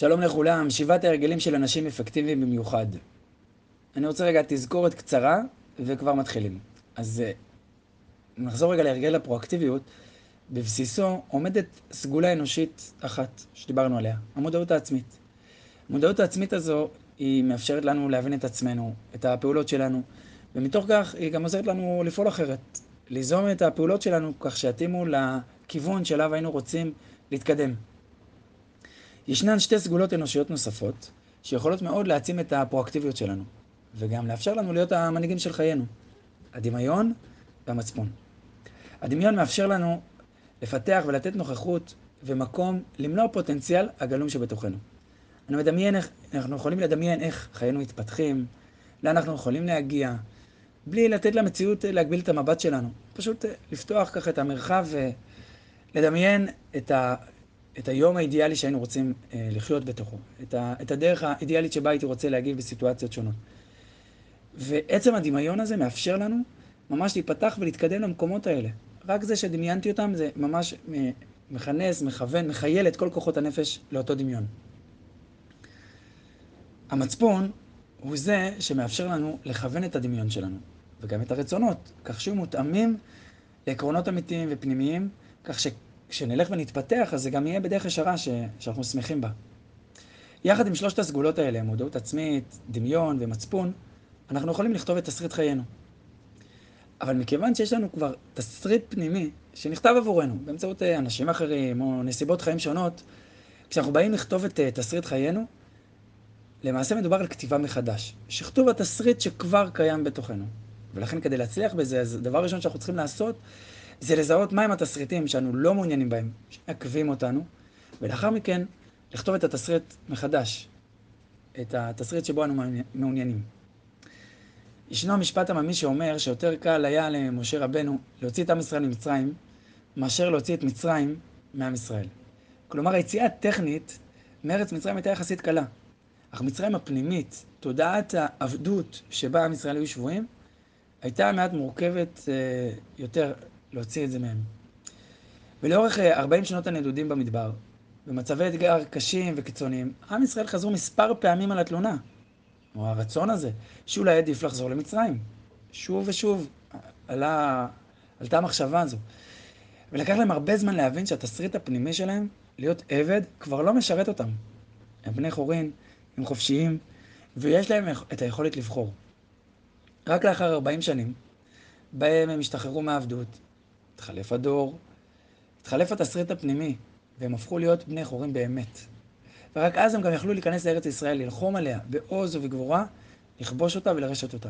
שלום לכולם, שבעת ההרגלים של אנשים אפקטיביים במיוחד. אני רוצה רגע תזכורת קצרה וכבר מתחילים. אז אה, נחזור רגע להרגל הפרואקטיביות. בבסיסו עומדת סגולה אנושית אחת שדיברנו עליה, המודעות העצמית. המודעות העצמית הזו היא מאפשרת לנו להבין את עצמנו, את הפעולות שלנו, ומתוך כך היא גם עוזרת לנו לפעול אחרת, ליזום את הפעולות שלנו כך שיתאימו לכיוון שאליו היינו רוצים להתקדם. ישנן שתי סגולות אנושיות נוספות, שיכולות מאוד להעצים את הפרואקטיביות שלנו, וגם לאפשר לנו להיות המנהיגים של חיינו. הדמיון והמצפון. הדמיון מאפשר לנו לפתח ולתת נוכחות ומקום למנוע פוטנציאל הגלום שבתוכנו. אני מדמיין אנחנו יכולים לדמיין איך חיינו מתפתחים, לאן אנחנו יכולים להגיע, בלי לתת למציאות להגביל את המבט שלנו. פשוט לפתוח ככה את המרחב ולדמיין את, ה, את היום האידיאלי שהיינו רוצים אה, לחיות בתוכו, את, ה, את הדרך האידיאלית שבה הייתי רוצה להגיב בסיטואציות שונות. ועצם הדמיון הזה מאפשר לנו ממש להיפתח ולהתקדם למקומות האלה. רק זה שדמיינתי אותם זה ממש מכנס, מכוון, מחייל את כל כוחות הנפש לאותו דמיון. המצפון הוא זה שמאפשר לנו לכוון את הדמיון שלנו, וגם את הרצונות, כך שיהיו מותאמים לעקרונות אמיתיים ופנימיים, כך שכשנלך ונתפתח, אז זה גם יהיה בדרך ישרה ש... שאנחנו שמחים בה. יחד עם שלושת הסגולות האלה, מודעות עצמית, דמיון ומצפון, אנחנו יכולים לכתוב את תסריט חיינו. אבל מכיוון שיש לנו כבר תסריט פנימי שנכתב עבורנו באמצעות אה, אנשים אחרים או נסיבות חיים שונות, כשאנחנו באים לכתוב את אה, תסריט חיינו, למעשה מדובר על כתיבה מחדש. שכתוב התסריט שכבר קיים בתוכנו. ולכן כדי להצליח בזה, אז הדבר הראשון שאנחנו צריכים לעשות זה לזהות מהם התסריטים שאנו לא מעוניינים בהם, שמעכבים אותנו, ולאחר מכן לכתוב את התסריט מחדש, את התסריט שבו אנו מעוניינים. ישנו המשפט עממי שאומר שיותר קל היה למשה רבנו להוציא את עם ישראל ממצרים, מאשר להוציא את מצרים מעם ישראל. כלומר, היציאה הטכנית מארץ מצרים הייתה יחסית קלה. אך מצרים הפנימית, תודעת העבדות שבה עם ישראל היו שבויים, הייתה מעט מורכבת אה, יותר להוציא את זה מהם. ולאורך 40 אה, שנות הנדודים במדבר, במצבי אתגר קשים וקיצוניים, עם ישראל חזרו מספר פעמים על התלונה, או הרצון הזה, שאולי עדיף לחזור למצרים. שוב ושוב עלה, עלתה המחשבה הזו. ולקח להם הרבה זמן להבין שהתסריט הפנימי שלהם, להיות עבד, כבר לא משרת אותם. הם בני חורין, הם חופשיים, ויש להם את היכולת לבחור. רק לאחר 40 שנים, בהם הם השתחררו מהעבדות, התחלף הדור, התחלף התסריט הפנימי, והם הפכו להיות בני חורים באמת. ורק אז הם גם יכלו להיכנס לארץ ישראל, ללחום עליה בעוז ובגבורה, לכבוש אותה ולרשת אותה.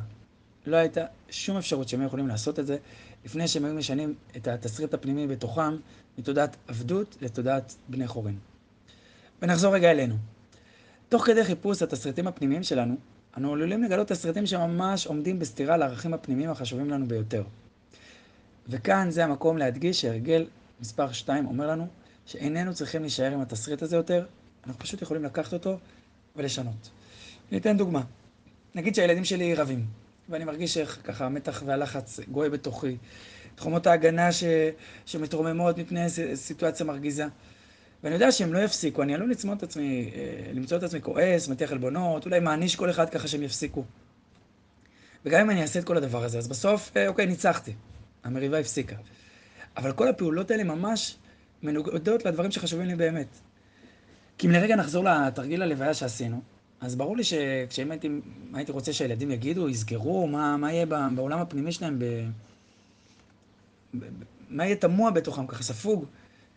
לא הייתה שום אפשרות שהם יכולים לעשות את זה לפני שהם היו משנים את התסריט הפנימי בתוכם מתודעת עבדות לתודעת בני חורין. ונחזור רגע אלינו. תוך כדי חיפוש התסריטים הפנימיים שלנו, אנו עלולים לגלות תסריטים שממש עומדים בסתירה לערכים הפנימיים החשובים לנו ביותר. וכאן זה המקום להדגיש שהרגל מספר 2 אומר לנו שאיננו צריכים להישאר עם התסריט הזה יותר, אנחנו פשוט יכולים לקחת אותו ולשנות. אני אתן דוגמה. נגיד שהילדים שלי רבים, ואני מרגיש איך ככה המתח והלחץ גואה בתוכי, תחומות ההגנה ש... שמתרוממות מפני סיטואציה מרגיזה. ואני יודע שהם לא יפסיקו, אני עלול למצוא את עצמי, אה, למצוא את עצמי כועס, מטיח עלבונות, אולי מעניש כל אחד ככה שהם יפסיקו. וגם אם אני אעשה את כל הדבר הזה, אז בסוף, אה, אוקיי, ניצחתי. המריבה הפסיקה. אבל כל הפעולות האלה ממש מנוגדות לדברים שחשובים לי באמת. כי אם לרגע נחזור לתרגיל הלוויה שעשינו, אז ברור לי שכשאם הייתי, הייתי רוצה שהילדים יגידו, יסגרו, מה, מה יהיה בעולם הפנימי שלהם, ב, ב, מה יהיה תמוה בתוכם, ככה ספוג,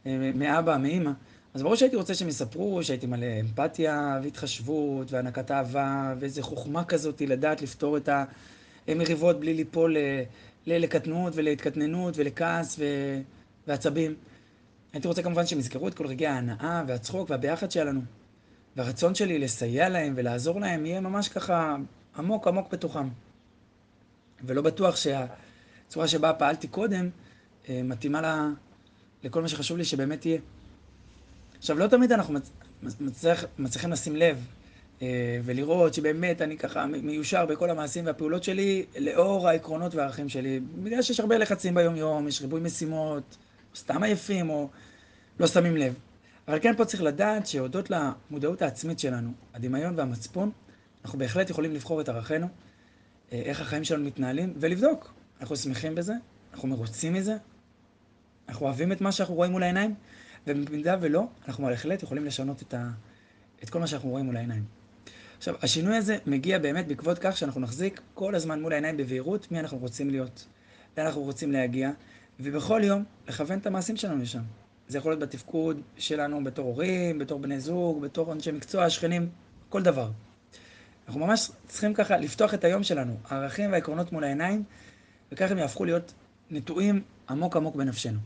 אה, מאבא, מאימא. אז ברור שהייתי רוצה שהם יספרו שהייתי מלא אמפתיה והתחשבות והענקת אהבה ואיזה חוכמה כזאת לדעת לפתור את המריבות בלי ליפול לקטנות ולהתקטננות ולכעס ו... ועצבים. הייתי רוצה כמובן שהם יזכרו את כל רגעי ההנאה והצחוק והביחד שהיה לנו. והרצון שלי לסייע להם ולעזור להם יהיה ממש ככה עמוק עמוק בתוכם. ולא בטוח שהצורה שבה פעלתי קודם אה, מתאימה לה, לכל מה שחשוב לי שבאמת יהיה. עכשיו, לא תמיד אנחנו מצ... מצליח, מצליחים לשים לב ולראות שבאמת אני ככה מיושר בכל המעשים והפעולות שלי לאור העקרונות והערכים שלי. בגלל שיש הרבה לחצים ביום-יום, יש ריבוי משימות, סתם עייפים או לא שמים לב. אבל כן פה צריך לדעת שהודות למודעות העצמית שלנו, הדמיון והמצפון, אנחנו בהחלט יכולים לבחור את ערכינו, אה, איך החיים שלנו מתנהלים, ולבדוק. אנחנו שמחים בזה, אנחנו מרוצים מזה, אנחנו אוהבים את מה שאנחנו רואים מול העיניים, ובמידה ולא, אנחנו בהחלט יכולים לשנות את, ה... את כל מה שאנחנו רואים מול העיניים. עכשיו, השינוי הזה מגיע באמת בעקבות כך שאנחנו נחזיק כל הזמן מול העיניים בבהירות מי אנחנו רוצים להיות, לאן אנחנו רוצים להגיע, ובכל יום לכוון את המעשים שלנו לשם. זה יכול להיות בתפקוד שלנו בתור הורים, בתור בני זוג, בתור אנשי מקצוע, שכנים, כל דבר. אנחנו ממש צריכים ככה לפתוח את היום שלנו, הערכים והעקרונות מול העיניים, וככה הם יהפכו להיות נטועים עמוק עמוק בנפשנו.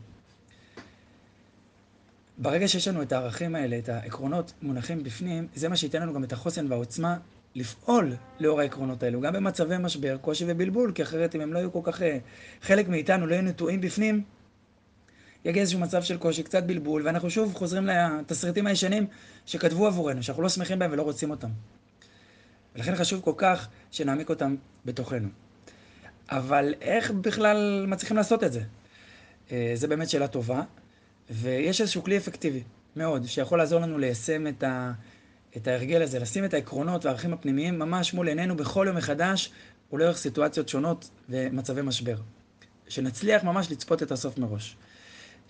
ברגע שיש לנו את הערכים האלה, את העקרונות מונחים בפנים, זה מה שייתן לנו גם את החוסן והעוצמה לפעול לאור העקרונות האלו, גם במצבי משבר, קושי ובלבול, כי אחרת אם הם לא יהיו כל כך, אה, חלק מאיתנו לא יהיו נטועים בפנים, יגיע איזשהו מצב של קושי, קצת בלבול, ואנחנו שוב חוזרים לתסריטים הישנים שכתבו עבורנו, שאנחנו לא שמחים בהם ולא רוצים אותם. ולכן חשוב כל כך שנעמיק אותם בתוכנו. אבל איך בכלל מצליחים לעשות את זה? אה, זה באמת שאלה טובה, ויש איזשהו כלי אפקטיבי מאוד, שיכול לעזור לנו ליישם את, ה, את ההרגל הזה, לשים את העקרונות והערכים הפנימיים ממש מול עינינו בכל יום מחדש, ולאורך סיטואציות שונות ומצבי משבר. שנצליח ממש לצפות את הסוף מראש.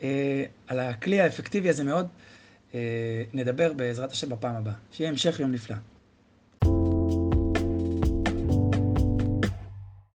אה, על הכלי האפקטיבי הזה מאוד, אה, נדבר בעזרת השם בפעם הבאה. שיהיה המשך יום נפלא.